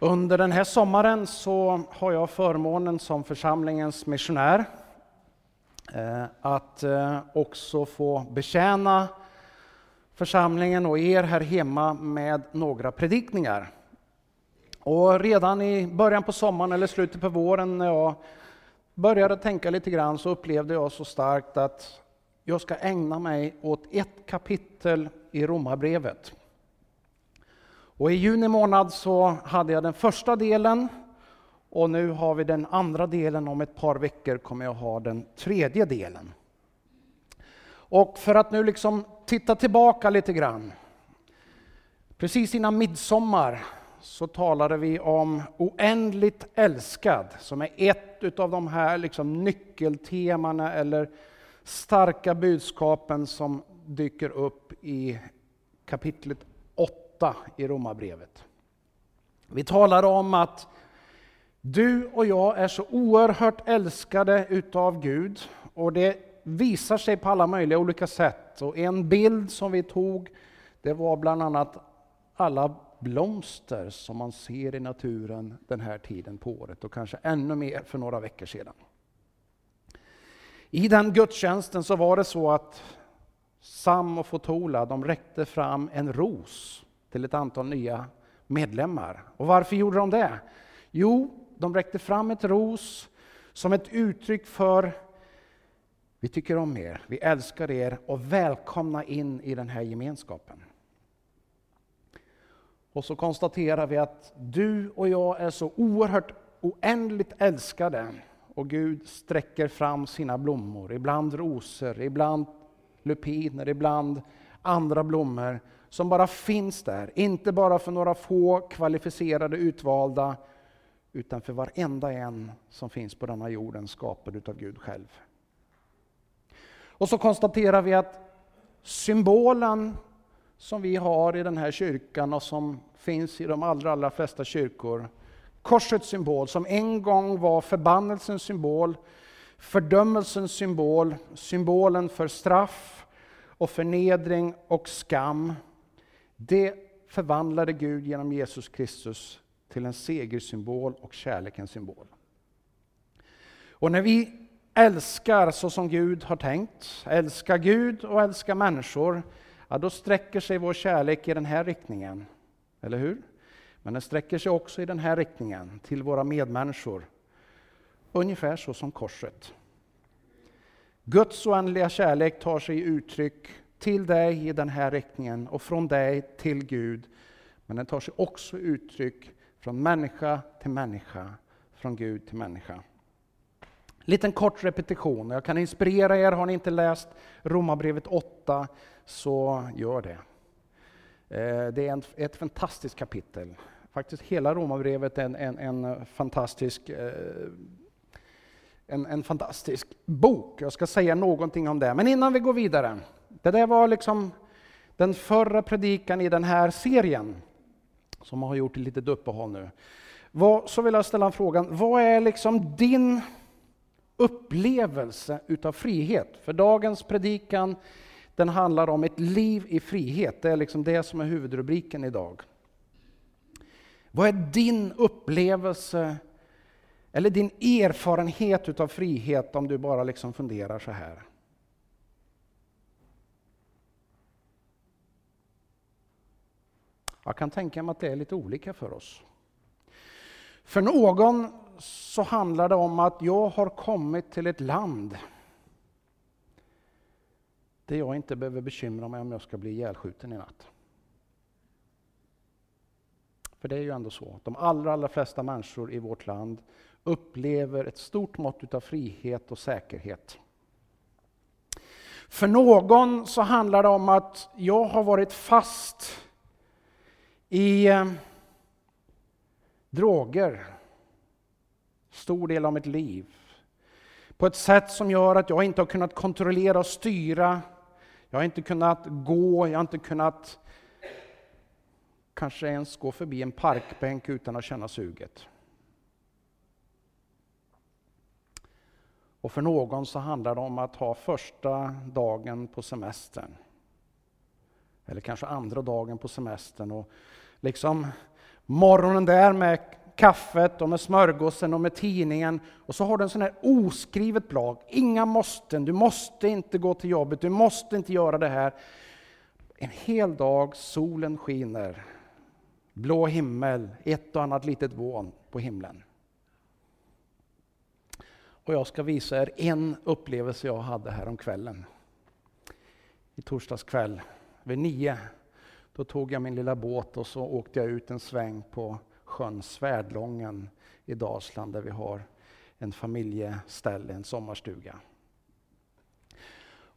Under den här sommaren så har jag förmånen som församlingens missionär eh, att eh, också få betjäna församlingen och er här hemma med några predikningar. Och redan i början på sommaren eller slutet på våren när jag började tänka lite grann så upplevde jag så starkt att jag ska ägna mig åt ett kapitel i Romarbrevet. Och I juni månad så hade jag den första delen och nu har vi den andra delen. Om ett par veckor kommer jag ha den tredje delen. Och för att nu liksom titta tillbaka lite grann. Precis innan midsommar så talade vi om oändligt älskad som är ett av de här liksom nyckeltemana eller starka budskapen som dyker upp i kapitlet 8 i Romarbrevet. Vi talar om att du och jag är så oerhört älskade utav Gud och det visar sig på alla möjliga olika sätt. Och en bild som vi tog det var bland annat alla blomster som man ser i naturen den här tiden på året och kanske ännu mer för några veckor sedan. I den gudstjänsten så var det så att Sam och Fotola de räckte fram en ros till ett antal nya medlemmar. Och varför gjorde de det? Jo, de räckte fram ett ros som ett uttryck för vi tycker om er, vi älskar er och välkomna in i den här gemenskapen. Och så konstaterar vi att du och jag är så oerhört oändligt älskade och Gud sträcker fram sina blommor, ibland rosor, ibland lupiner, ibland andra blommor som bara finns där, inte bara för några få kvalificerade utvalda, utan för varenda en som finns på denna jorden skapad utav Gud själv. Och så konstaterar vi att symbolen som vi har i den här kyrkan och som finns i de allra, allra flesta kyrkor, korsets symbol som en gång var förbannelsens symbol, fördömelsens symbol, symbolen för straff och förnedring och skam, det förvandlade Gud genom Jesus Kristus till en segersymbol och kärlekens symbol. Och när vi älskar så som Gud har tänkt, älskar Gud och älskar människor, ja, då sträcker sig vår kärlek i den här riktningen. Eller hur? Men den sträcker sig också i den här riktningen, till våra medmänniskor. Ungefär så som korset. Guds oändliga kärlek tar sig uttryck till dig i den här riktningen och från dig till Gud. Men den tar sig också uttryck från människa till människa, från Gud till människa. Liten kort repetition. Jag kan inspirera er. Har ni inte läst Romarbrevet 8 så gör det. Eh, det är ett fantastiskt kapitel. Faktiskt hela Romarbrevet är en, en, en fantastisk eh, en, en fantastisk bok. Jag ska säga någonting om det. Men innan vi går vidare. Det där var liksom den förra predikan i den här serien, som har gjort ett litet uppehåll nu. Så vill jag ställa frågan, vad är liksom din upplevelse utav frihet? För dagens predikan, den handlar om ett liv i frihet. Det är liksom det som är huvudrubriken idag. Vad är din upplevelse eller din erfarenhet utav frihet om du bara liksom funderar så här? Jag kan tänka mig att det är lite olika för oss. För någon så handlar det om att jag har kommit till ett land där jag inte behöver bekymra mig om jag ska bli ihjälskjuten i natt. För det är ju ändå så, att de allra, allra flesta människor i vårt land upplever ett stort mått av frihet och säkerhet. För någon så handlar det om att jag har varit fast i eh, droger stor del av mitt liv. På ett sätt som gör att jag inte har kunnat kontrollera och styra. Jag har inte kunnat gå, jag har inte kunnat kanske ens gå förbi en parkbänk utan att känna suget. Och för någon så handlar det om att ha första dagen på semestern. Eller kanske andra dagen på semestern och liksom Morgonen där med kaffet och med smörgåsen och med tidningen. Och så har du en sån här oskrivet blad. Inga måsten. Du måste inte gå till jobbet. Du måste inte göra det här. En hel dag, solen skiner. Blå himmel, ett och annat litet vån på himlen. Och jag ska visa er en upplevelse jag hade här om kvällen. I torsdags kväll vid nio. Då tog jag min lilla båt och så åkte jag ut en sväng på sjön Svärdlången i Dalsland där vi har en familjeställe, en sommarstuga.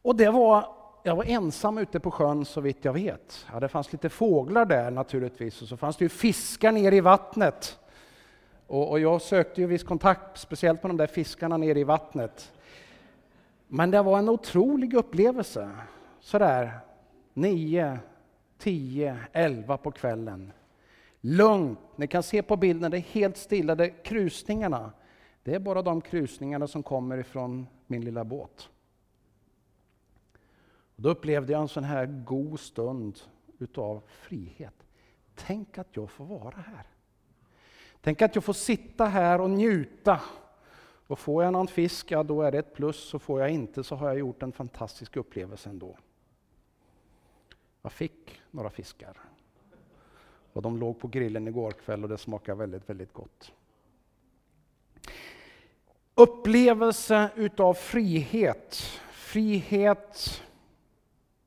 Och det var, jag var ensam ute på sjön så vitt jag vet. Ja, det fanns lite fåglar där naturligtvis och så fanns det ju fiskar nere i vattnet. Och, och jag sökte ju viss kontakt, speciellt med de där fiskarna nere i vattnet. Men det var en otrolig upplevelse. Sådär nio, tio, elva på kvällen. Lugnt, ni kan se på bilden, det är helt stilla. Det krusningarna, det är bara de krusningarna som kommer ifrån min lilla båt. Då upplevde jag en sån här god stund utav frihet. Tänk att jag får vara här. Tänk att jag får sitta här och njuta. Och får jag någon fisk, ja då är det ett plus. Så får jag inte så har jag gjort en fantastisk upplevelse ändå. Jag fick några fiskar. Och de låg på grillen igår kväll och det smakade väldigt, väldigt gott. Upplevelse utav frihet. Frihet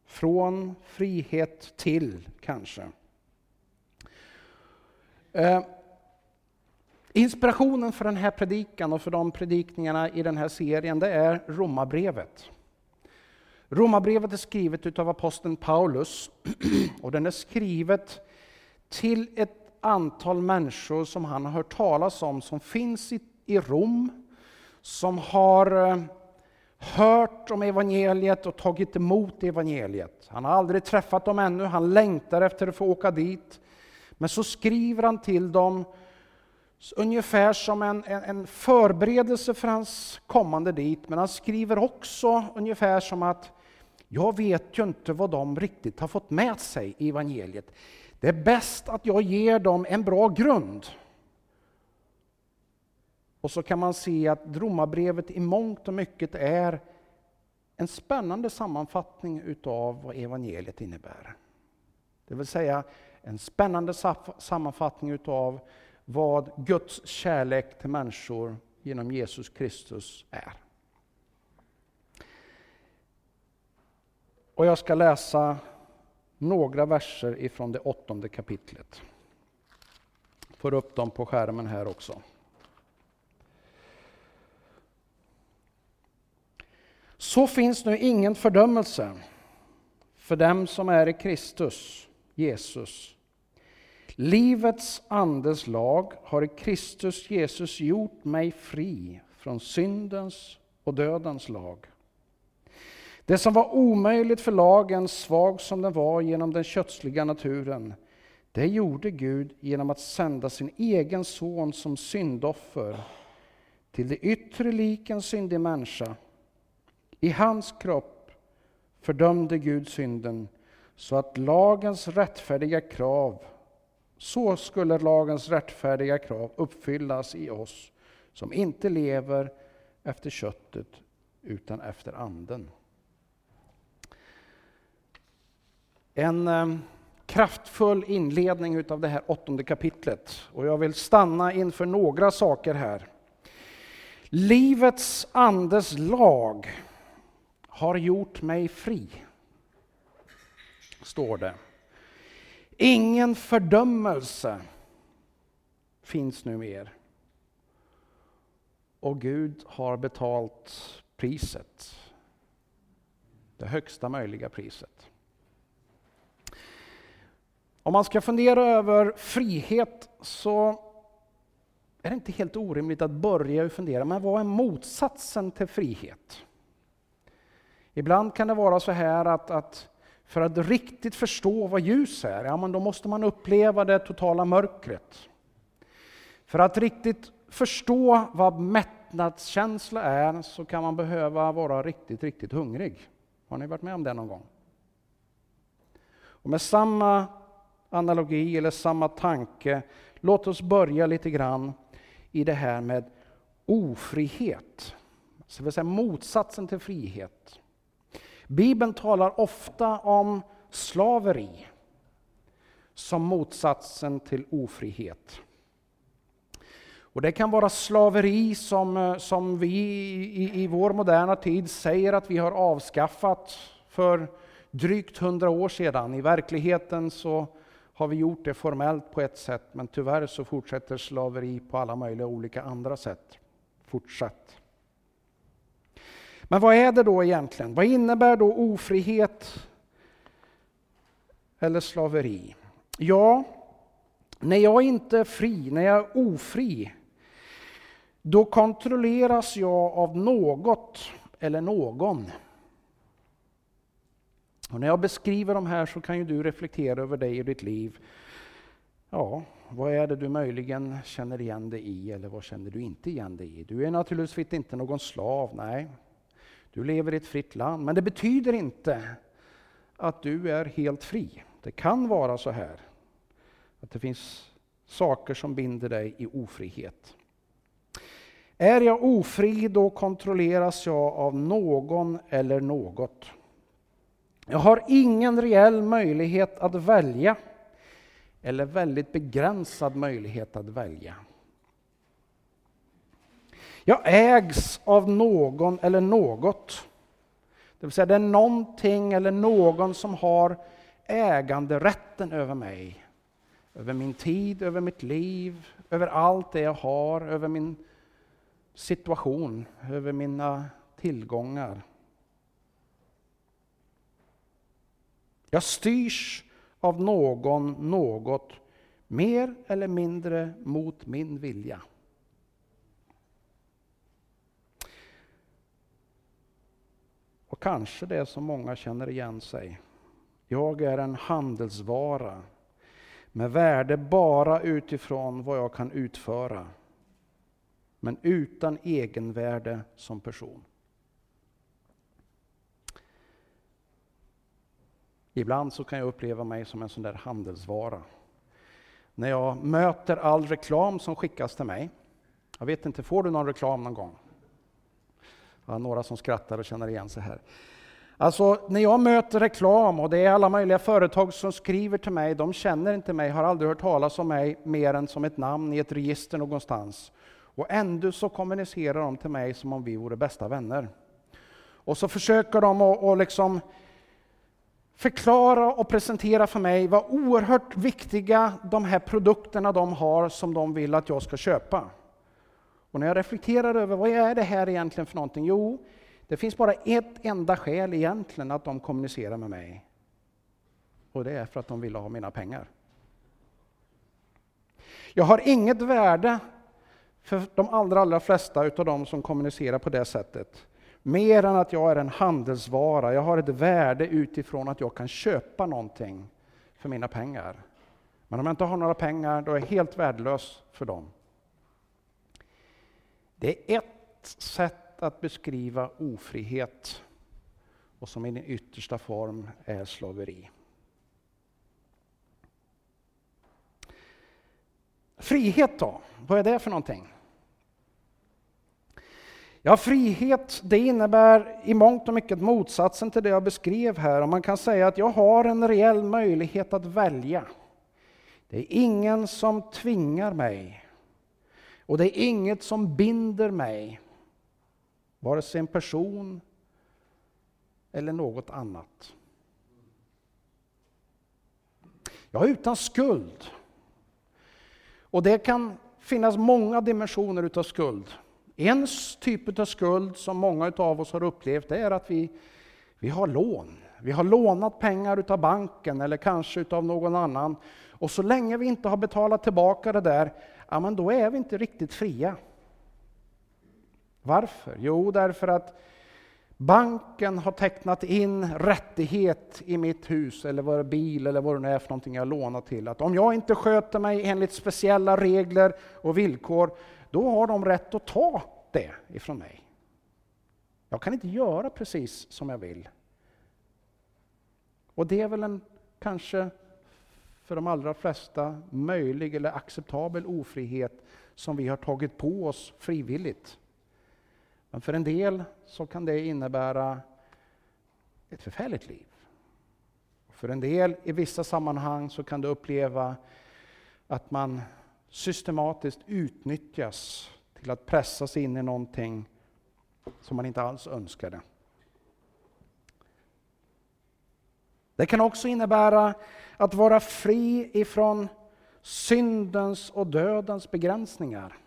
från, frihet till kanske. Eh, inspirationen för den här predikan och för de predikningarna i den här serien det är Romarbrevet. Romarbrevet är skrivet av aposteln Paulus och den är skrivet till ett antal människor som han har hört talas om, som finns i, Rom, som har eh, hört om evangeliet och tagit emot evangeliet. Han har aldrig träffat dem ännu, han längtar efter att få åka dit. Men så skriver han till dem ungefär som en, en, en förberedelse för hans kommande dit, men han skriver också ungefär som att jag vet ju inte vad de riktigt har fått med sig i evangeliet. Det är bäst att jag ger dem en bra grund. Och så kan man se att Romarbrevet i mångt och mycket är en spännande sammanfattning utav vad evangeliet innebär. Det vill säga en spännande sammanfattning utav vad Guds kärlek till människor genom Jesus Kristus är. Och jag ska läsa några verser ifrån det åttonde kapitlet. Får upp dem på skärmen här också. Så finns nu ingen fördömelse för dem som är i Kristus, Jesus. Livets andes lag har i Kristus Jesus gjort mig fri från syndens och dödens lag. Det som var omöjligt för lagen, svag som den var genom den kötsliga naturen, det gjorde Gud genom att sända sin egen son som syndoffer till det yttre lik en syndig människa. I hans kropp fördömde Gud synden så att lagens rättfärdiga krav så skulle lagens rättfärdiga krav uppfyllas i oss som inte lever efter köttet utan efter anden. En ehm, kraftfull inledning utav det här åttonde kapitlet. Och jag vill stanna inför några saker här. Livets andes lag har gjort mig fri, står det. Ingen fördömelse finns nu mer. Och Gud har betalt priset. Det högsta möjliga priset. Om man ska fundera över frihet så är det inte helt orimligt att börja fundera, men vad är motsatsen till frihet? Ibland kan det vara så här att, att för att riktigt förstå vad ljus är, ja, men då måste man uppleva det totala mörkret. För att riktigt förstå vad mättnadskänsla är så kan man behöva vara riktigt, riktigt hungrig. Har ni varit med om det någon gång? Och med samma analogi eller samma tanke. låt oss börja lite grann i det här med ofrihet. Så vill säga motsatsen till frihet. Bibeln talar ofta om slaveri som motsatsen till ofrihet. Och det kan vara slaveri som, eh, som vi i, i vår moderna tid säger att vi har avskaffat för drygt hundra år sedan. I verkligheten så har vi gjort det formellt på ett sätt, men tyvärr så fortsätter slaveri på alla möjliga olika andra sätt. Fortsatt. Men vad är det då egentligen? Vad innebär då ofrihet eller slaveri? Ja, när jag inte är fri, när jag är ofri, då kontrolleras jag av något eller någon. Och när jag beskriver de här så kan ju du reflektera över dig och ditt liv. Ja, vad är det du möjligen känner igen dig i eller vad känner du inte igen dig i? Du är naturligtvis inte någon slav, nej. Du lever i ett fritt land, men det betyder inte att du är helt fri. Det kan vara så här att det finns saker som binder dig i ofrihet. Är jag ofri, då kontrolleras jag av någon eller något. Jag har ingen reell möjlighet att välja, eller väldigt begränsad möjlighet att välja. Jag ägs av någon eller något. Det vill säga det är någonting eller någon som har äganderätten över mig. Över min tid, över mitt liv, över allt det jag har, över min situation, över mina tillgångar. Jag styrs av någon, något, mer eller mindre mot min vilja. Och kanske det som många känner igen sig. Jag är en handelsvara med värde bara utifrån vad jag kan utföra, men utan egenvärde som person. Ibland så kan jag uppleva mig som en sån där handelsvara. När jag möter all reklam som skickas till mig. Jag vet inte, får du någon reklam någon gång? Ja, några som skrattar och känner igen sig här. Alltså, när jag möter reklam och det är alla möjliga företag som skriver till mig, de känner inte mig, har aldrig hört talas om mig mer än som ett namn i ett register någonstans. Och ändå så kommunicerar de till mig som om vi vore bästa vänner. Och så försöker de att liksom förklara och presentera för mig vad oerhört viktiga de här produkterna de har som de vill att jag ska köpa. Och när jag reflekterar över vad är det här egentligen för någonting? Jo, det finns bara ett enda skäl egentligen att de kommunicerar med mig. Och det är för att de vill ha mina pengar. Jag har inget värde för de allra, allra flesta av de som kommunicerar på det sättet. Mer än att jag är en handelsvara. Jag har ett värde utifrån att jag kan köpa någonting för mina pengar. Men om jag inte har några pengar, då är jag helt värdelös för dem. Det är ett sätt att beskriva ofrihet och som i den yttersta form är slaveri. Frihet då, vad är det för någonting? Ja, frihet det innebär i mångt och mycket motsatsen till det jag beskrev här. Och man kan säga att jag har en reell möjlighet att välja. Det är ingen som tvingar mig. Och det är inget som binder mig. Vare sig en person eller något annat. Jag är utan skuld. Och det kan finnas många dimensioner utav skuld. En typ av skuld som många av oss har upplevt är att vi, vi har lån. Vi har lånat pengar utav banken eller kanske utav någon annan. Och så länge vi inte har betalat tillbaka det där, ja men då är vi inte riktigt fria. Varför? Jo, därför att banken har tecknat in rättighet i mitt hus eller vår bil eller vad det nu är för någonting jag lånar till. Att om jag inte sköter mig enligt speciella regler och villkor, då har de rätt att ta det ifrån mig. Jag kan inte göra precis som jag vill. Och det är väl en kanske för de allra flesta möjlig eller acceptabel ofrihet som vi har tagit på oss frivilligt. Men för en del så kan det innebära ett förfärligt liv. För en del i vissa sammanhang så kan du uppleva att man systematiskt utnyttjas till att pressas in i någonting som man inte alls önskade. Det kan också innebära att vara fri ifrån syndens och dödens begränsningar.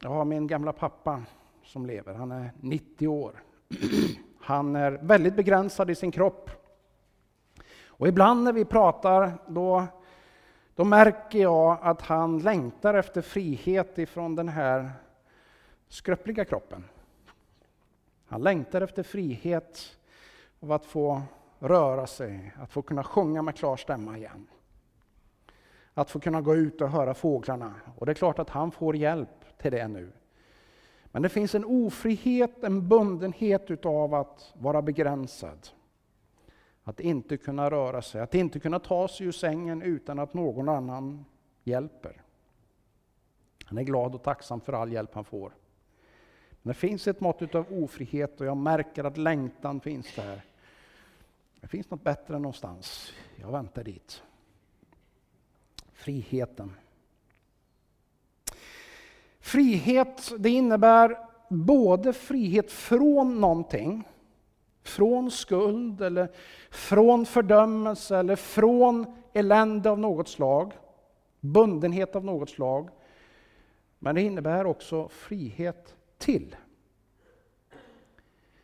Jag har min gamla pappa som lever, han är 90 år. Han är väldigt begränsad i sin kropp. Och ibland när vi pratar då, då märker jag att han längtar efter frihet ifrån den här skröpliga kroppen. Han längtar efter frihet av att få röra sig, att få kunna sjunga med klar stämma igen. Att få kunna gå ut och höra fåglarna. Och det är klart att han får hjälp till det nu. Men det finns en ofrihet, en bundenhet utav att vara begränsad. Att inte kunna röra sig, att inte kunna ta sig ur sängen utan att någon annan hjälper. Han är glad och tacksam för all hjälp han får. Men det finns ett mått av ofrihet och jag märker att längtan finns där. Det finns något bättre någonstans. Jag väntar dit. Friheten. Frihet, det innebär både frihet från någonting, från skuld eller från fördömelse eller från elände av något slag, bundenhet av något slag. Men det innebär också frihet till.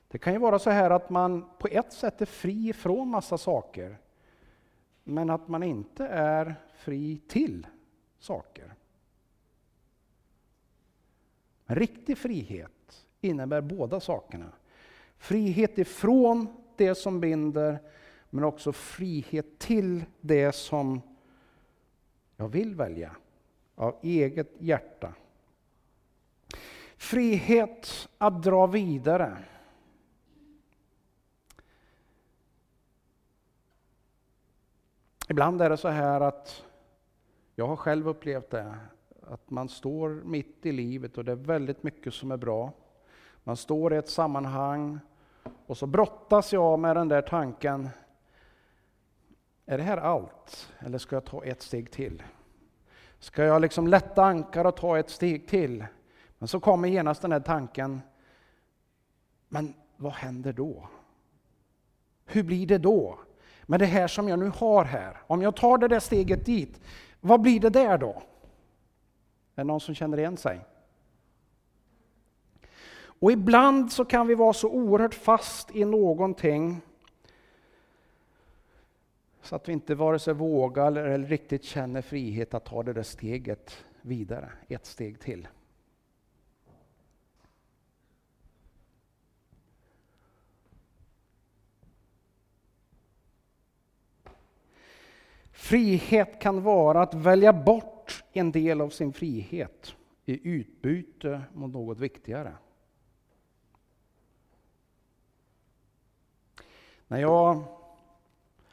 Det kan ju vara så här att man på ett sätt är fri från massa saker, men att man inte är fri till saker. Riktig frihet innebär båda sakerna. Frihet ifrån det som binder, men också frihet till det som jag vill välja av eget hjärta. Frihet att dra vidare. Ibland är det så här att jag har själv upplevt det, att man står mitt i livet och det är väldigt mycket som är bra. Man står i ett sammanhang och så brottas jag med den där tanken. Är det här allt? Eller ska jag ta ett steg till? Ska jag liksom lätta ankar och ta ett steg till? Men så kommer genast den här tanken. Men vad händer då? Hur blir det då? Med det här som jag nu har här. Om jag tar det där steget dit, vad blir det där då? Är det någon som känner igen sig? Och ibland så kan vi vara så oerhört fast i någonting så att vi inte vare sig vågar eller riktigt känner frihet att ta det där steget vidare, ett steg till. Frihet kan vara att välja bort en del av sin frihet i utbyte mot något viktigare. När jag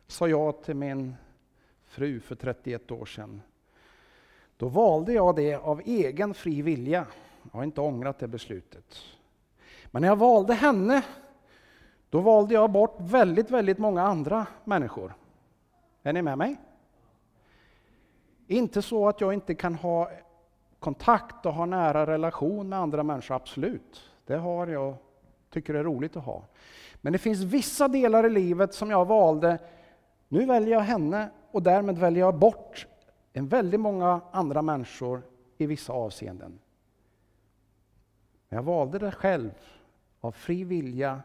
sa ja till min fru för 31 år sedan, då valde jag det av egen fri vilja. Jag har inte ångrat det beslutet. Men när jag valde henne, då valde jag bort väldigt, väldigt många andra människor. Är ni med mig? Inte så att jag inte kan ha kontakt och ha nära relation med andra människor, absolut. Det har jag, tycker det är roligt att ha. Men det finns vissa delar i livet som jag valde, nu väljer jag henne och därmed väljer jag bort en väldigt många andra människor i vissa avseenden. Men jag valde det själv, av fri vilja.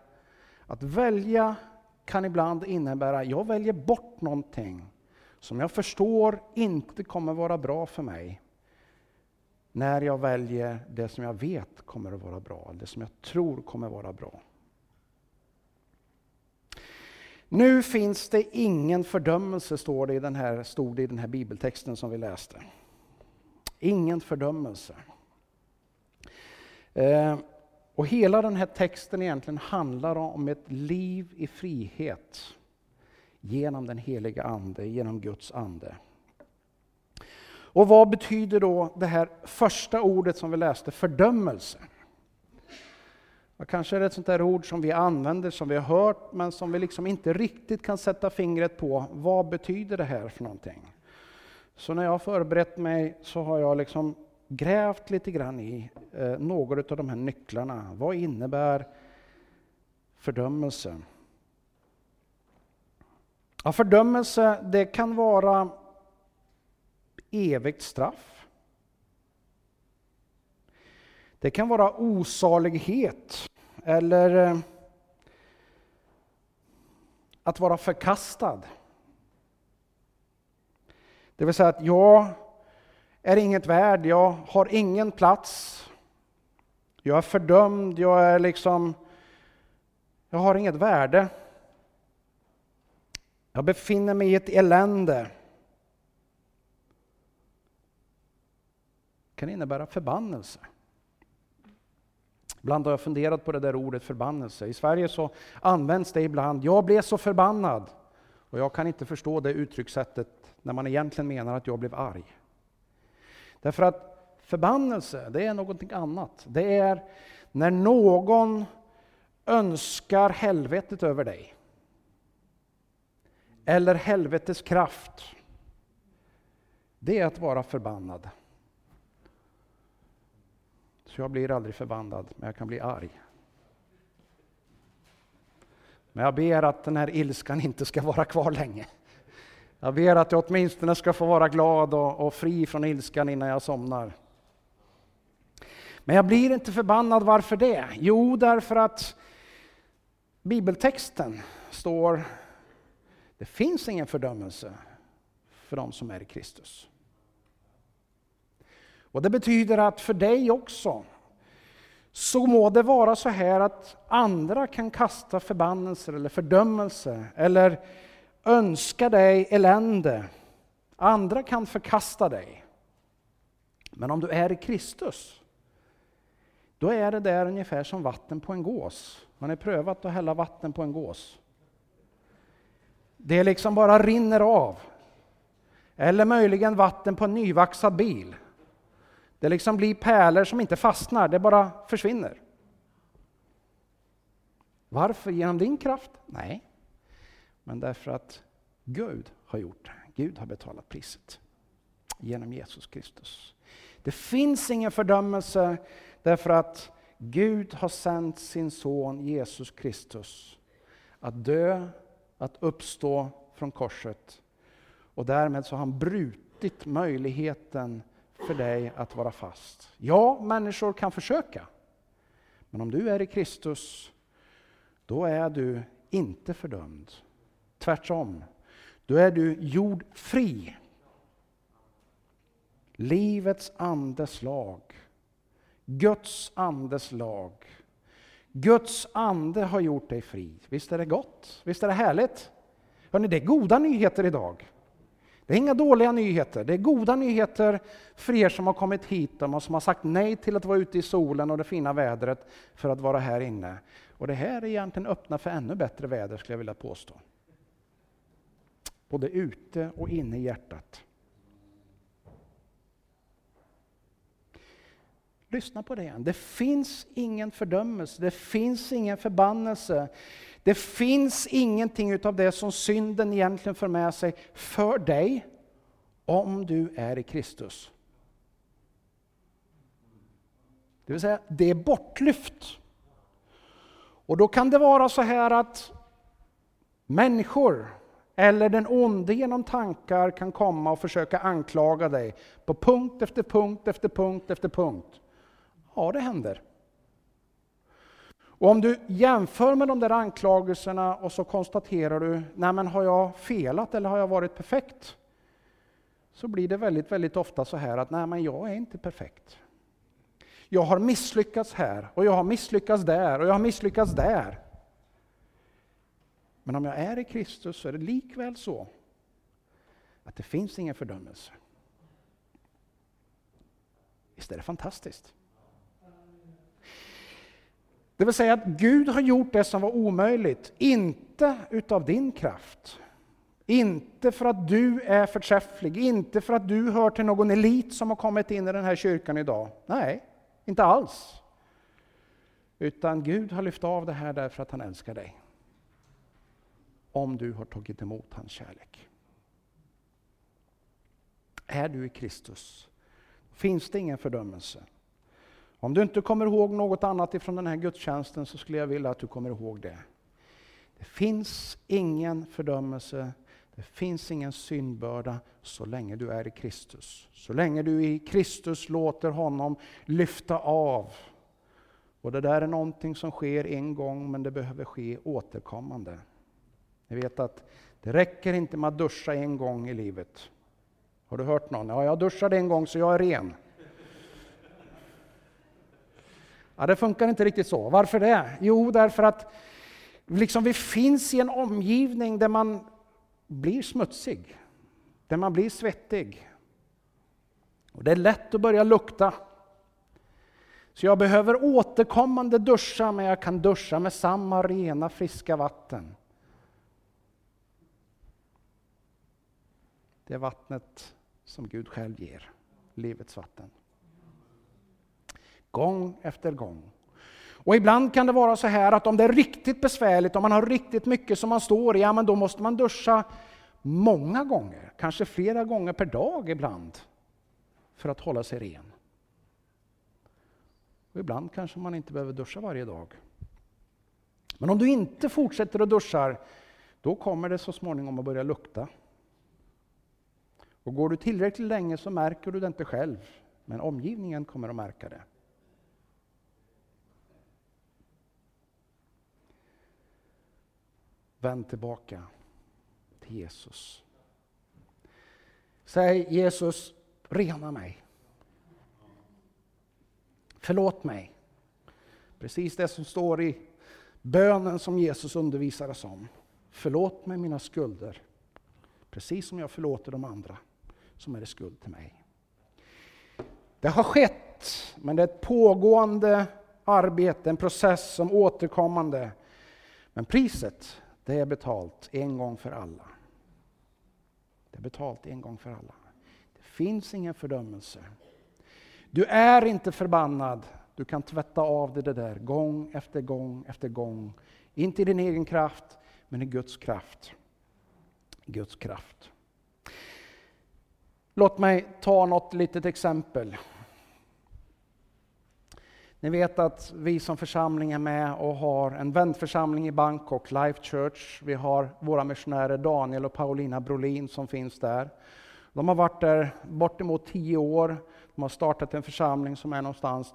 Att välja kan ibland innebära, att jag väljer bort någonting som jag förstår inte kommer vara bra för mig när jag väljer det som jag vet kommer att vara bra, det som jag tror kommer att vara bra. Nu finns det ingen fördömelse, står det i den här, stod det i den här bibeltexten som vi läste. Ingen fördömelse. Eh, Och hela den här texten egentligen handlar om ett liv i frihet genom den heliga Ande, genom Guds Ande. Och vad betyder då det här första ordet som vi läste, fördömelse? Och kanske är det ett sånt där ord som vi använder, som vi har hört, men som vi liksom inte riktigt kan sätta fingret på. Vad betyder det här för någonting? Så när jag har förberett mig så har jag liksom grävt lite grann i eh, några av de här nycklarna. Vad innebär fördömelse? Ja, fördömelse, det kan vara evigt straff. Det kan vara osalighet eller eh, att vara förkastad. Det vill säga att jag är inget värd, jag har ingen plats. Jag är fördömd, jag är liksom... Jag har inget värde. Jag befinner mig i ett elände. Det kan innebära förbannelse. Ibland har jag funderat på det där ordet förbannelse. I Sverige så används det ibland. Jag blev så förbannad. Och jag kan inte förstå det uttryckssättet när man egentligen menar att jag blev arg. Därför att förbannelse, det är någonting annat. Det är när någon önskar helvetet över dig. Eller helvetets kraft. Det är att vara förbannad. Jag blir aldrig förbannad, men jag kan bli arg. Men jag ber att den här ilskan inte ska vara kvar länge. Jag ber att jag åtminstone ska få vara glad och, och fri från ilskan innan jag somnar. Men jag blir inte förbannad, varför det? Jo, därför att bibeltexten står det finns ingen fördömelse för de som är i Kristus. Och Det betyder att för dig också så må det vara så här att andra kan kasta förbannelser eller fördömelse eller önska dig elände. Andra kan förkasta dig. Men om du är i Kristus, då är det där ungefär som vatten på en gås. Har ni prövat att hälla vatten på en gås? Det liksom bara rinner av. Eller möjligen vatten på en nyvaxad bil. Det liksom blir pärlor som inte fastnar, det bara försvinner. Varför? Genom din kraft? Nej. Men därför att Gud har gjort det. Gud har betalat priset. Genom Jesus Kristus. Det finns ingen fördömelse därför att Gud har sänt sin son Jesus Kristus att dö, att uppstå från korset. Och därmed så har han brutit möjligheten för dig att vara fast. Ja, människor kan försöka. Men om du är i Kristus, då är du inte fördömd. Tvärtom, då är du gjord fri. Livets andes lag. Guds andes lag. Guds ande har gjort dig fri. Visst är det gott? Visst är det härligt? Hörrni, det är goda nyheter idag. Det är inga dåliga nyheter, det är goda nyheter för er som har kommit hit och som har sagt nej till att vara ute i solen och det fina vädret för att vara här inne. Och det här är egentligen öppna för ännu bättre väder skulle jag vilja påstå. Både ute och inne i hjärtat. Lyssna på det igen. Det finns ingen fördömelse, det finns ingen förbannelse. Det finns ingenting av det som synden egentligen för med sig för dig om du är i Kristus. Det vill säga, det är bortlyft. Och då kan det vara så här att människor eller den onde genom tankar kan komma och försöka anklaga dig på punkt efter punkt efter punkt efter punkt. Ja, det händer. Och om du jämför med de där anklagelserna och så konstaterar du, nej men har jag felat eller har jag varit perfekt? Så blir det väldigt, väldigt ofta så här att, nej men jag är inte perfekt. Jag har misslyckats här och jag har misslyckats där och jag har misslyckats där. Men om jag är i Kristus så är det likväl så att det finns ingen fördömelse. Visst är det fantastiskt? Det vill säga att Gud har gjort det som var omöjligt, inte utav din kraft. Inte för att du är förträfflig, inte för att du hör till någon elit som har kommit in i den här kyrkan idag. Nej, inte alls. Utan Gud har lyft av det här därför att han älskar dig. Om du har tagit emot hans kärlek. Är du i Kristus finns det ingen fördömelse. Om du inte kommer ihåg något annat ifrån den här gudstjänsten så skulle jag vilja att du kommer ihåg det. Det finns ingen fördömelse, det finns ingen syndbörda så länge du är i Kristus. Så länge du i Kristus låter honom lyfta av. Och det där är någonting som sker en gång men det behöver ske återkommande. Ni vet att det räcker inte med att duscha en gång i livet. Har du hört någon? Ja, jag duschade en gång så jag är ren. Ja, det funkar inte riktigt så. Varför det? Jo, därför att liksom vi finns i en omgivning där man blir smutsig, där man blir svettig. Och det är lätt att börja lukta. Så jag behöver återkommande duscha, men jag kan duscha med samma rena, friska vatten. Det är vattnet som Gud själv ger, livets vatten. Gång efter gång. Och ibland kan det vara så här att om det är riktigt besvärligt, om man har riktigt mycket som man står i, ja men då måste man duscha många gånger, kanske flera gånger per dag ibland, för att hålla sig ren. Och ibland kanske man inte behöver duscha varje dag. Men om du inte fortsätter att duscha, då kommer det så småningom att börja lukta. Och går du tillräckligt länge så märker du det inte själv, men omgivningen kommer att märka det. Vänd tillbaka till Jesus. Säg Jesus, rena mig. Förlåt mig. Precis det som står i bönen som Jesus undervisar oss om. Förlåt mig mina skulder, precis som jag förlåter de andra som är i skuld till mig. Det har skett, men det är ett pågående arbete, en process som återkommande. Men priset, det är betalt en gång för alla. Det är betalt en gång för alla. Det finns ingen fördömelse. Du är inte förbannad. Du kan tvätta av dig det där gång efter gång efter gång. Inte i din egen kraft, men i Guds kraft. Guds kraft. Låt mig ta något litet exempel. Ni vet att vi som församling är med och har en vändförsamling i Bangkok, Life Church. Vi har våra missionärer Daniel och Paulina Brolin som finns där. De har varit där bortemot tio år. De har startat en församling som är någonstans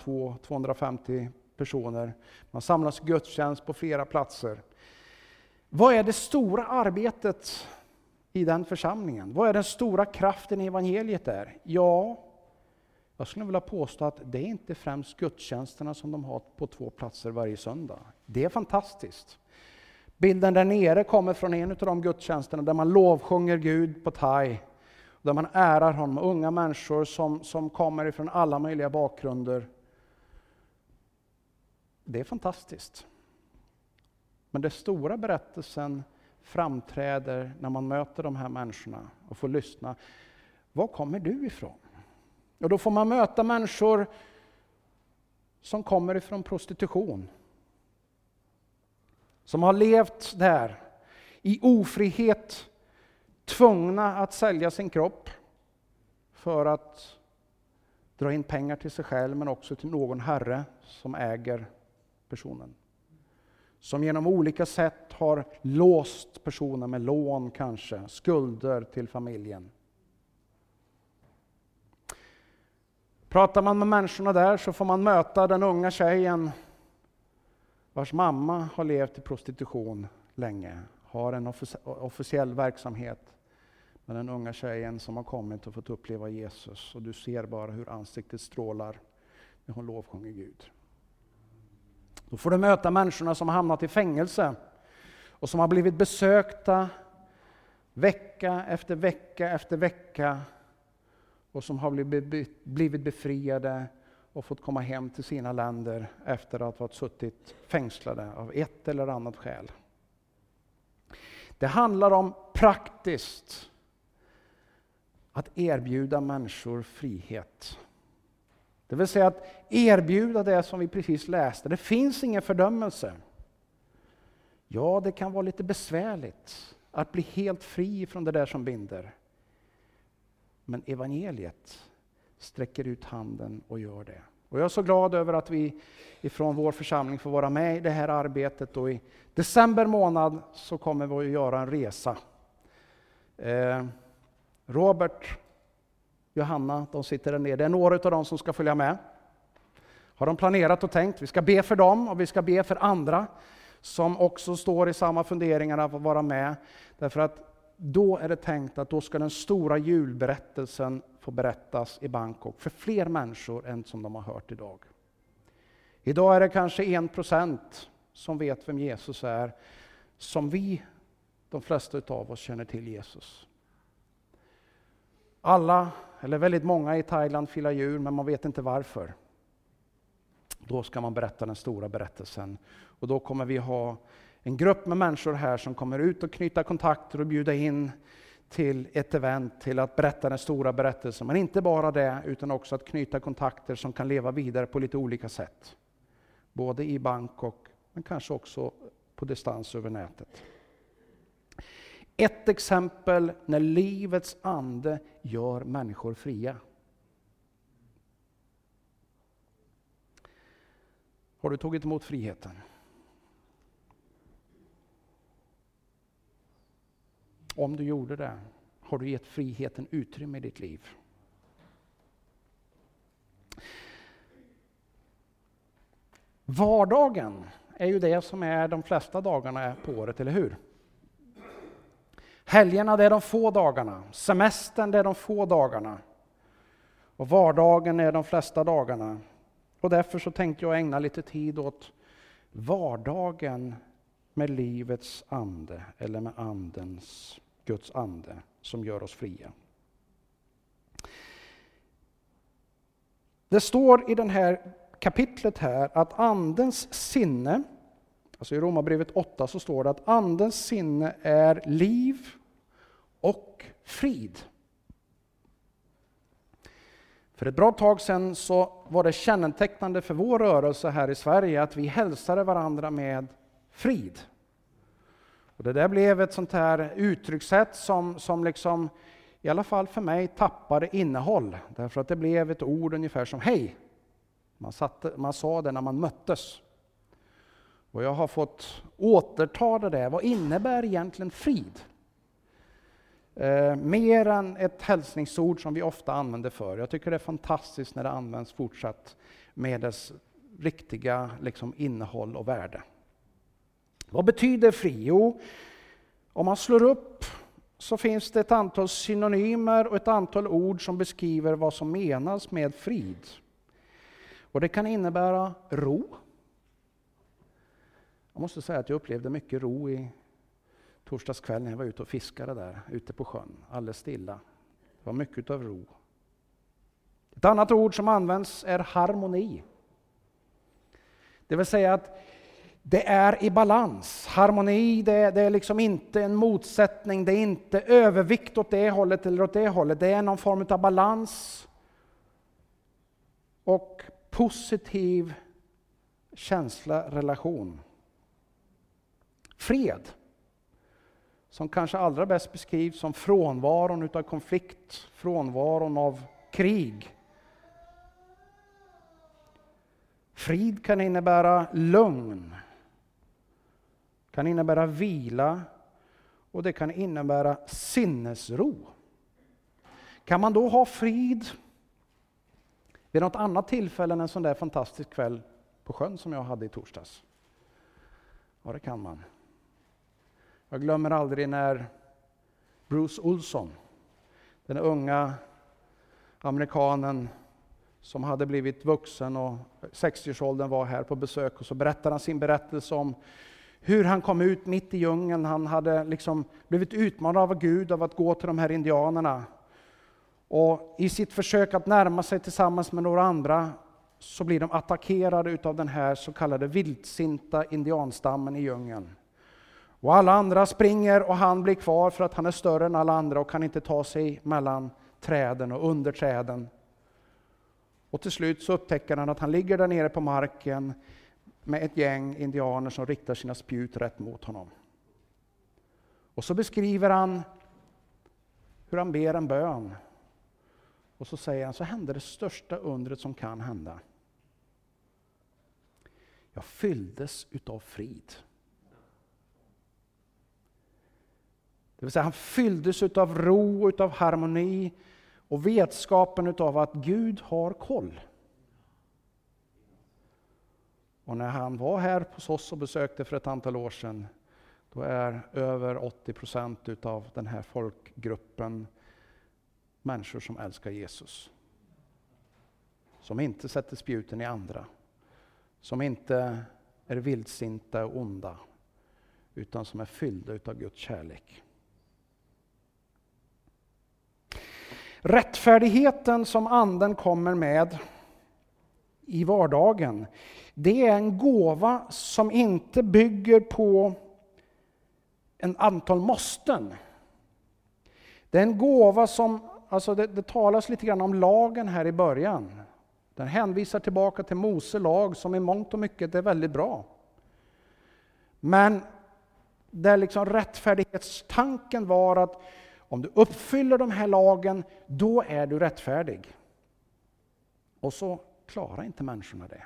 250 personer. Man samlas gudstjänst på flera platser. Vad är det stora arbetet i den församlingen? Vad är den stora kraften i evangeliet där? Ja, jag skulle vilja påstå att det är inte främst gudstjänsterna som de har på två platser varje söndag. Det är fantastiskt. Bilden där nere kommer från en av de gudstjänsterna där man lovsjunger Gud på thai. Där man ärar honom, unga människor som, som kommer ifrån alla möjliga bakgrunder. Det är fantastiskt. Men den stora berättelsen framträder när man möter de här människorna och får lyssna. Var kommer du ifrån? Och då får man möta människor som kommer ifrån prostitution. Som har levt där i ofrihet, tvungna att sälja sin kropp för att dra in pengar till sig själv men också till någon herre som äger personen som genom olika sätt har låst personen med lån kanske, skulder till familjen. Pratar man med människorna där så får man möta den unga tjejen vars mamma har levt i prostitution länge, har en officiell verksamhet med den unga tjejen som har kommit och fått uppleva Jesus. Och du ser bara hur ansiktet strålar när hon lovsjunger Gud. Då får du möta människorna som har hamnat i fängelse och som har blivit besökta vecka efter vecka efter vecka och som har blivit befriade och fått komma hem till sina länder efter att ha suttit fängslade av ett eller annat skäl. Det handlar om praktiskt att erbjuda människor frihet. Det vill säga att erbjuda det som vi precis läste. Det finns ingen fördömelse. Ja, det kan vara lite besvärligt att bli helt fri från det där som binder. Men evangeliet sträcker ut handen och gör det. Och jag är så glad över att vi ifrån vår församling får vara med i det här arbetet. Och I december månad så kommer vi att göra en resa. Eh, Robert, Johanna, de sitter där nere. Det är några av dem som ska följa med. Har de planerat och tänkt. Vi ska be för dem och vi ska be för andra som också står i samma funderingar att vara med. Därför att då är det tänkt att då ska den stora julberättelsen få berättas i Bangkok för fler människor än som de har hört idag. Idag är det kanske en procent som vet vem Jesus är, som vi, de flesta av oss, känner till Jesus. Alla, eller väldigt många i Thailand firar jul, men man vet inte varför. Då ska man berätta den stora berättelsen. Och då kommer vi ha en grupp med människor här som kommer ut och knyta kontakter och bjuda in till ett event, till att berätta den stora berättelsen. Men inte bara det, utan också att knyta kontakter som kan leva vidare på lite olika sätt. Både i Bangkok, men kanske också på distans över nätet. Ett exempel när livets ande gör människor fria. Har du tagit emot friheten? Om du gjorde det, har du gett friheten utrymme i ditt liv? Vardagen är ju det som är de flesta dagarna på året, eller hur? Helgerna det är de få dagarna, semestern det är de få dagarna. Och vardagen är de flesta dagarna. Och därför så tänkte jag ägna lite tid åt vardagen med livets ande, eller med andens, Guds ande, som gör oss fria. Det står i det här kapitlet här att andens sinne, alltså i Romarbrevet 8 så står det att andens sinne är liv och frid. För ett bra tag sedan så var det kännetecknande för vår rörelse här i Sverige att vi hälsade varandra med frid. Och det där blev ett sånt här uttryckssätt som, som liksom, i alla fall för mig, tappade innehåll. Därför att det blev ett ord ungefär som hej. Man, satte, man sa det när man möttes. Och jag har fått återta det där. Vad innebär egentligen frid? Eh, mer än ett hälsningsord som vi ofta använder för. Jag tycker det är fantastiskt när det används fortsatt med dess riktiga liksom, innehåll och värde. Vad betyder fri? Jo, om man slår upp så finns det ett antal synonymer och ett antal ord som beskriver vad som menas med frid. Och det kan innebära ro. Jag måste säga att jag upplevde mycket ro i torsdags kväll när jag var ute och fiskade där ute på sjön, alldeles stilla. Det var mycket av ro. Ett annat ord som används är harmoni. Det vill säga att det är i balans. Harmoni, det, det, är liksom inte en motsättning, det är inte övervikt åt det hållet eller åt det hållet. Det är någon form av balans och positiv känsla, relation. Fred som kanske allra bäst beskrivs som frånvaron utav konflikt, frånvaron av krig. Frid kan innebära lugn, kan innebära vila och det kan innebära sinnesro. Kan man då ha frid vid något annat tillfälle än en sån där fantastisk kväll på sjön som jag hade i torsdags? Ja, det kan man. Jag glömmer aldrig när Bruce Olson, den unga amerikanen som hade blivit vuxen och 60-årsåldern var här på besök och så berättade han sin berättelse om hur han kom ut mitt i djungeln. Han hade liksom blivit utmanad av Gud av att gå till de här indianerna. Och i sitt försök att närma sig tillsammans med några andra så blir de attackerade av den här så kallade vildsinta indianstammen i djungeln. Och alla andra springer och han blir kvar för att han är större än alla andra och kan inte ta sig mellan träden och under träden. Och till slut så upptäcker han att han ligger där nere på marken med ett gäng indianer som riktar sina spjut rätt mot honom. Och så beskriver han hur han ber en bön. Och så säger han, så hände det största undret som kan hända. Jag fylldes utav frid. Det vill säga han fylldes utav ro, utav harmoni och vetskapen utav att Gud har koll. Och när han var här hos oss och besökte för ett antal år sedan, då är över 80 procent utav den här folkgruppen människor som älskar Jesus. Som inte sätter spjuten i andra. Som inte är vildsinta och onda, utan som är fyllda utav Guds kärlek. Rättfärdigheten som Anden kommer med i vardagen, det är en gåva som inte bygger på en antal måsten. Det är en gåva som, alltså det, det talas lite grann om lagen här i början. Den hänvisar tillbaka till Mose lag som i mångt och mycket är väldigt bra. Men där liksom rättfärdighetstanken var att om du uppfyller de här lagen, då är du rättfärdig. Och så klarar inte människorna det.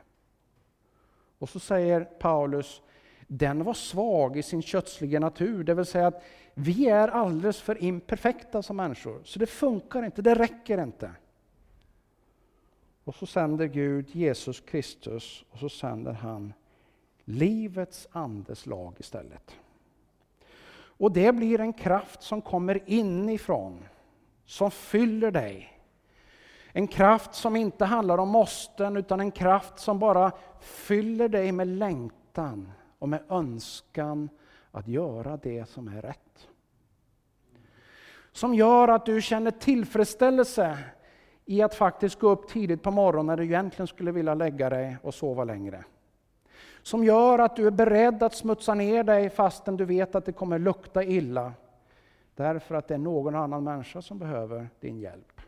Och så säger Paulus, den var svag i sin kötsliga natur, det vill säga att vi är alldeles för imperfekta som människor, så det funkar inte, det räcker inte. Och så sänder Gud Jesus Kristus och så sänder han livets andes lag istället. Och det blir en kraft som kommer inifrån, som fyller dig. En kraft som inte handlar om måsten, utan en kraft som bara fyller dig med längtan och med önskan att göra det som är rätt. Som gör att du känner tillfredsställelse i att faktiskt gå upp tidigt på morgonen när du egentligen skulle vilja lägga dig och sova längre. Som gör att du är beredd att smutsa ner dig fastän du vet att det kommer lukta illa. Därför att det är någon annan människa som behöver din hjälp.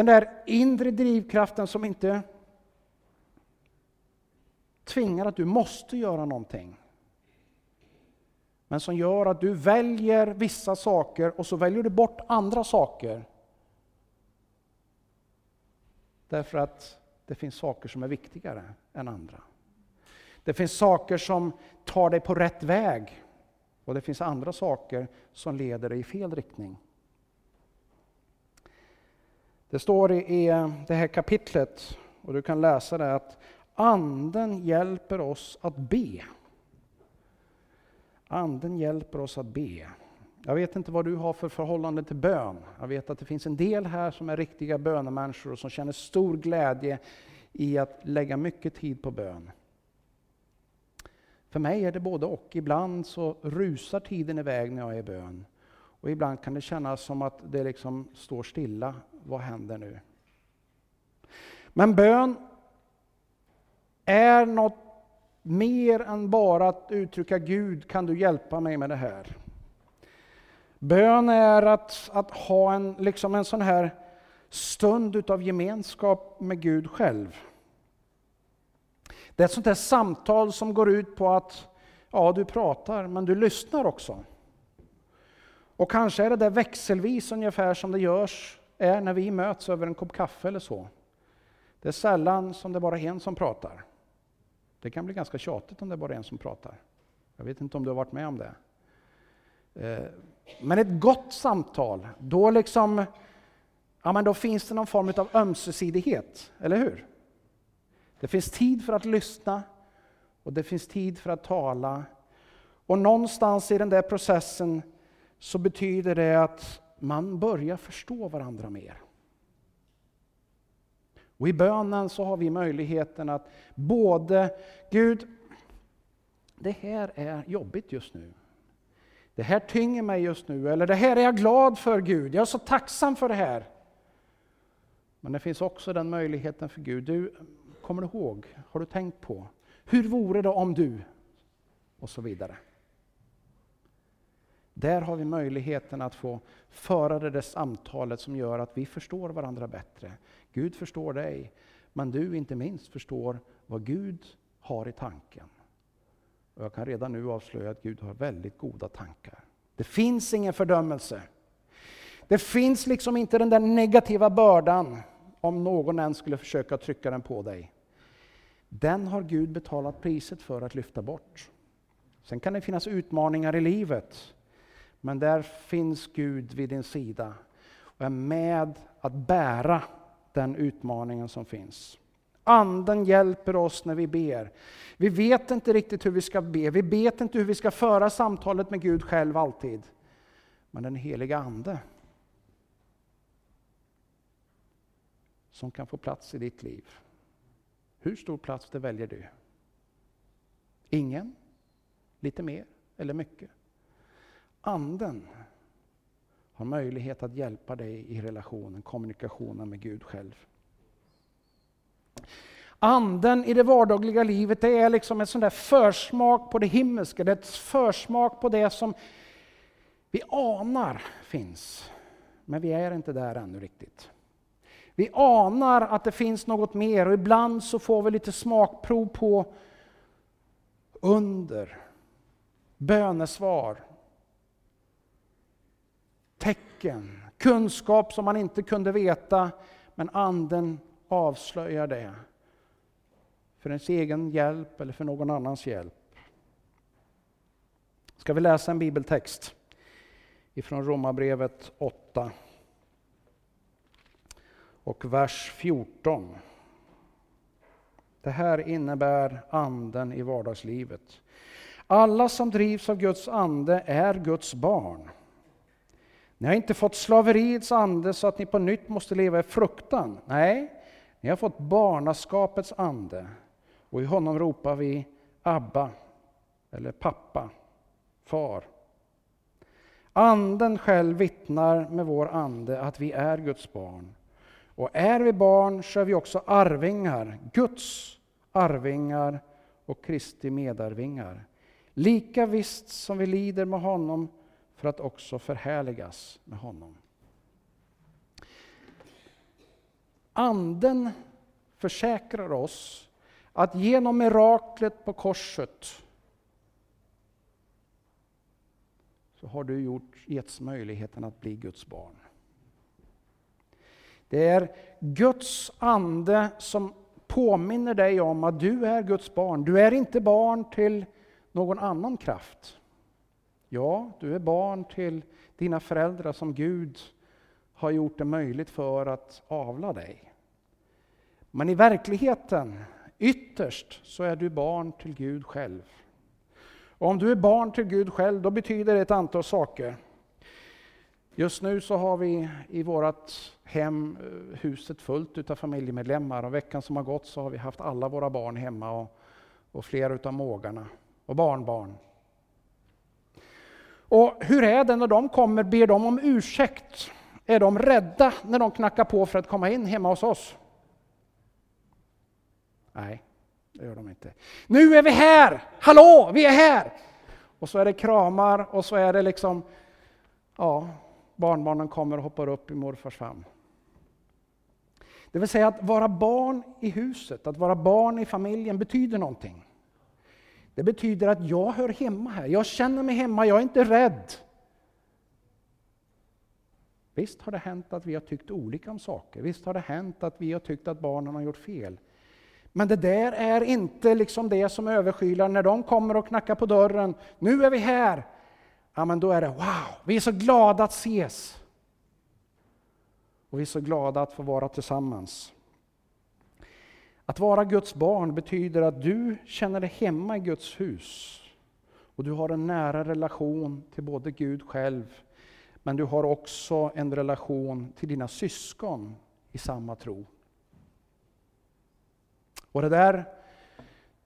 Den där inre drivkraften som inte tvingar att du måste göra någonting. Men som gör att du väljer vissa saker och så väljer du bort andra saker. Därför att det finns saker som är viktigare än andra. Det finns saker som tar dig på rätt väg och det finns andra saker som leder dig i fel riktning. Det står i eh, det här kapitlet, och du kan läsa det, att Anden hjälper oss att be. Anden hjälper oss att be. Jag vet inte vad du har för förhållande till bön. Jag vet att det finns en del här som är riktiga bönemänniskor och som känner stor glädje i att lägga mycket tid på bön. För mig är det både och. Ibland så rusar tiden iväg när jag är i bön. Och ibland kan det kännas som att det liksom står stilla. Vad händer nu? Men bön är något mer än bara att uttrycka Gud, kan du hjälpa mig med det här? Bön är att, att ha en, liksom en sån här stund utav gemenskap med Gud själv. Det är ett sånt här samtal som går ut på att ja, du pratar, men du lyssnar också. Och kanske är det där växelvis ungefär som det görs är när vi möts över en kopp kaffe eller så. Det är sällan som det bara är en som pratar. Det kan bli ganska tjatigt om det bara är en som pratar. Jag vet inte om du har varit med om det. Eh, men ett gott samtal, då, liksom, ja, men då finns det någon form av ömsesidighet, eller hur? Det finns tid för att lyssna och det finns tid för att tala. Och någonstans i den där processen så betyder det att man börjar förstå varandra mer. Och i bönen så har vi möjligheten att både, Gud, det här är jobbigt just nu. Det här tynger mig just nu, eller det här är jag glad för Gud, jag är så tacksam för det här. Men det finns också den möjligheten för Gud. Du, kommer du ihåg? Har du tänkt på? Hur vore det om du? Och så vidare. Där har vi möjligheten att få föra det där samtalet som gör att vi förstår varandra bättre. Gud förstår dig, men du inte minst förstår vad Gud har i tanken. Och jag kan redan nu avslöja att Gud har väldigt goda tankar. Det finns ingen fördömelse. Det finns liksom inte den där negativa bördan, om någon än skulle försöka trycka den på dig. Den har Gud betalat priset för att lyfta bort. Sen kan det finnas utmaningar i livet, men där finns Gud vid din sida och är med att bära den utmaningen som finns. Anden hjälper oss när vi ber. Vi vet inte riktigt hur vi ska be, vi vet inte hur vi ska föra samtalet med Gud själv alltid. Men den heliga Ande som kan få plats i ditt liv. Hur stor plats det väljer du? Ingen? Lite mer? Eller mycket? Anden har möjlighet att hjälpa dig i relationen, kommunikationen med Gud själv. Anden i det vardagliga livet det är liksom en sån där försmak på det himmelska, det är ett försmak på det som vi anar finns. Men vi är inte där ännu riktigt. Vi anar att det finns något mer och ibland så får vi lite smakprov på under, bönesvar, tecken, kunskap som man inte kunde veta, men anden avslöjar det för ens egen hjälp eller för någon annans hjälp. Ska vi läsa en bibeltext ifrån Romarbrevet 8 och vers 14. Det här innebär anden i vardagslivet. Alla som drivs av Guds ande är Guds barn. Ni har inte fått slaveriets ande så att ni på nytt måste leva i fruktan. Nej, ni har fått barnaskapets ande och i honom ropar vi Abba, eller pappa, far. Anden själv vittnar med vår ande att vi är Guds barn. Och är vi barn så är vi också arvingar, Guds arvingar och Kristi medarvingar. Lika visst som vi lider med honom för att också förhärligas med honom. Anden försäkrar oss att genom miraklet på korset så har du gjort, getts möjligheten att bli Guds barn. Det är Guds ande som påminner dig om att du är Guds barn. Du är inte barn till någon annan kraft. Ja, du är barn till dina föräldrar som Gud har gjort det möjligt för att avla dig. Men i verkligheten, ytterst, så är du barn till Gud själv. Och om du är barn till Gud själv, då betyder det ett antal saker. Just nu så har vi i vårt hem eh, huset fullt av familjemedlemmar och veckan som har gått så har vi haft alla våra barn hemma och, och flera utav mågarna och barnbarn. Och hur är det när de kommer? Ber de om ursäkt? Är de rädda när de knackar på för att komma in hemma hos oss? Nej, det gör de inte. Nu är vi här! Hallå, vi är här! Och så är det kramar och så är det liksom, ja, barnbarnen kommer och hoppar upp i morfars famn. Det vill säga att vara barn i huset, att vara barn i familjen betyder någonting. Det betyder att jag hör hemma här, jag känner mig hemma, jag är inte rädd. Visst har det hänt att vi har tyckt olika om saker, visst har det hänt att vi har tyckt att barnen har gjort fel. Men det där är inte liksom det som överskylar när de kommer och knackar på dörren. Nu är vi här! Ja, men då är det wow, vi är så glada att ses. Och vi är så glada att få vara tillsammans. Att vara Guds barn betyder att du känner dig hemma i Guds hus. Och du har en nära relation till både Gud själv, men du har också en relation till dina syskon i samma tro. Och det där,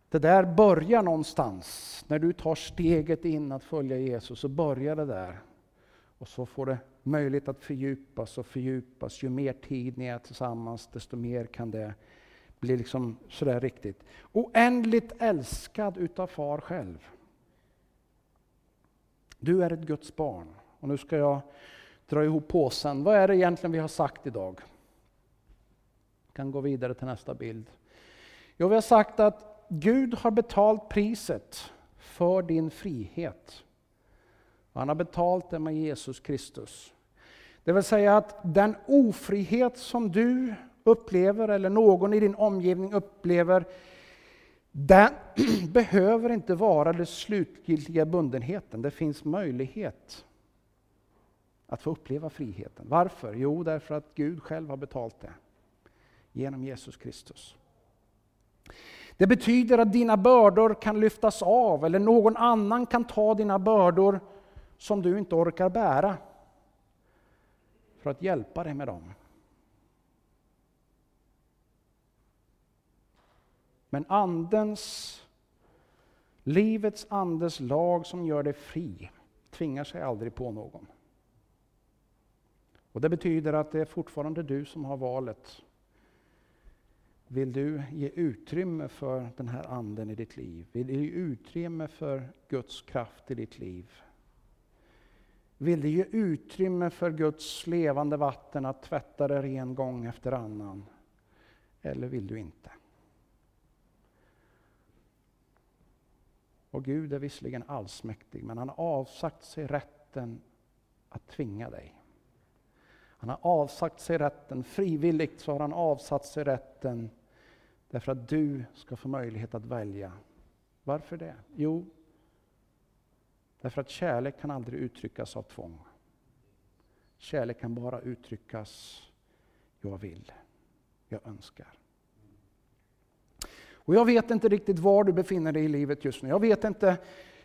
det där börjar någonstans. När du tar steget in att följa Jesus så börjar det där. Och så får det möjlighet att fördjupas och fördjupas. Ju mer tid ni är tillsammans, desto mer kan det blir liksom sådär riktigt. Oändligt älskad utav far själv. Du är ett Guds barn. Och nu ska jag dra ihop påsen. Vad är det egentligen vi har sagt idag? Jag kan gå vidare till nästa bild. Jo, vi har sagt att Gud har betalt priset för din frihet. Han har betalt det med Jesus Kristus. Det vill säga att den ofrihet som du upplever, eller någon i din omgivning upplever, den behöver inte vara den slutgiltiga bundenheten. Det finns möjlighet att få uppleva friheten. Varför? Jo, därför att Gud själv har betalt det genom Jesus Kristus. Det betyder att dina bördor kan lyftas av, eller någon annan kan ta dina bördor som du inte orkar bära, för att hjälpa dig med dem. Men Andens, livets Andes lag som gör dig fri, tvingar sig aldrig på någon. Och Det betyder att det är fortfarande du som har valet. Vill du ge utrymme för den här anden i ditt liv? Vill du ge utrymme för Guds kraft i ditt liv? Vill du ge utrymme för Guds levande vatten att tvätta dig ren gång efter annan? Eller vill du inte? Och Gud är visserligen allsmäktig, men han har avsagt sig rätten att tvinga dig. Han har avsagt sig rätten, frivilligt så har han avsatt sig rätten därför att du ska få möjlighet att välja. Varför det? Jo, därför att kärlek kan aldrig uttryckas av tvång. Kärlek kan bara uttryckas, jag vill, jag önskar. Och jag vet inte riktigt var du befinner dig i livet just nu. Jag vet inte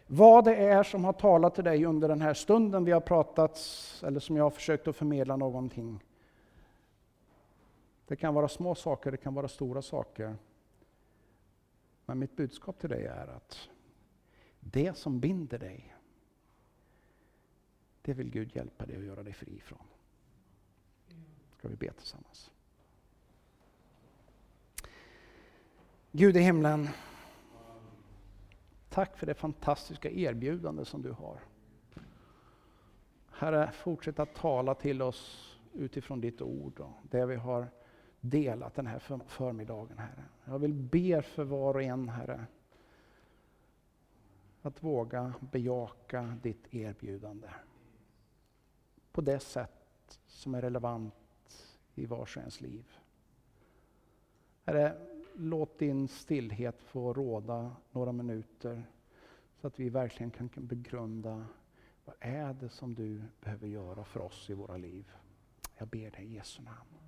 vad det är som har talat till dig under den här stunden vi har pratat, eller som jag har försökt att förmedla någonting. Det kan vara små saker, det kan vara stora saker. Men mitt budskap till dig är att det som binder dig, det vill Gud hjälpa dig att göra dig fri ifrån. Ska vi be tillsammans? Gud i himlen, tack för det fantastiska erbjudande som du har. Herre, fortsätt att tala till oss utifrån ditt ord och det vi har delat den här förmiddagen, Herre. Jag vill be för var och en, Herre, att våga bejaka ditt erbjudande på det sätt som är relevant i vars och ens liv. Herre, låt din stillhet få råda några minuter så att vi verkligen kan begrunda vad är det som du behöver göra för oss i våra liv. Jag ber dig i Jesu namn.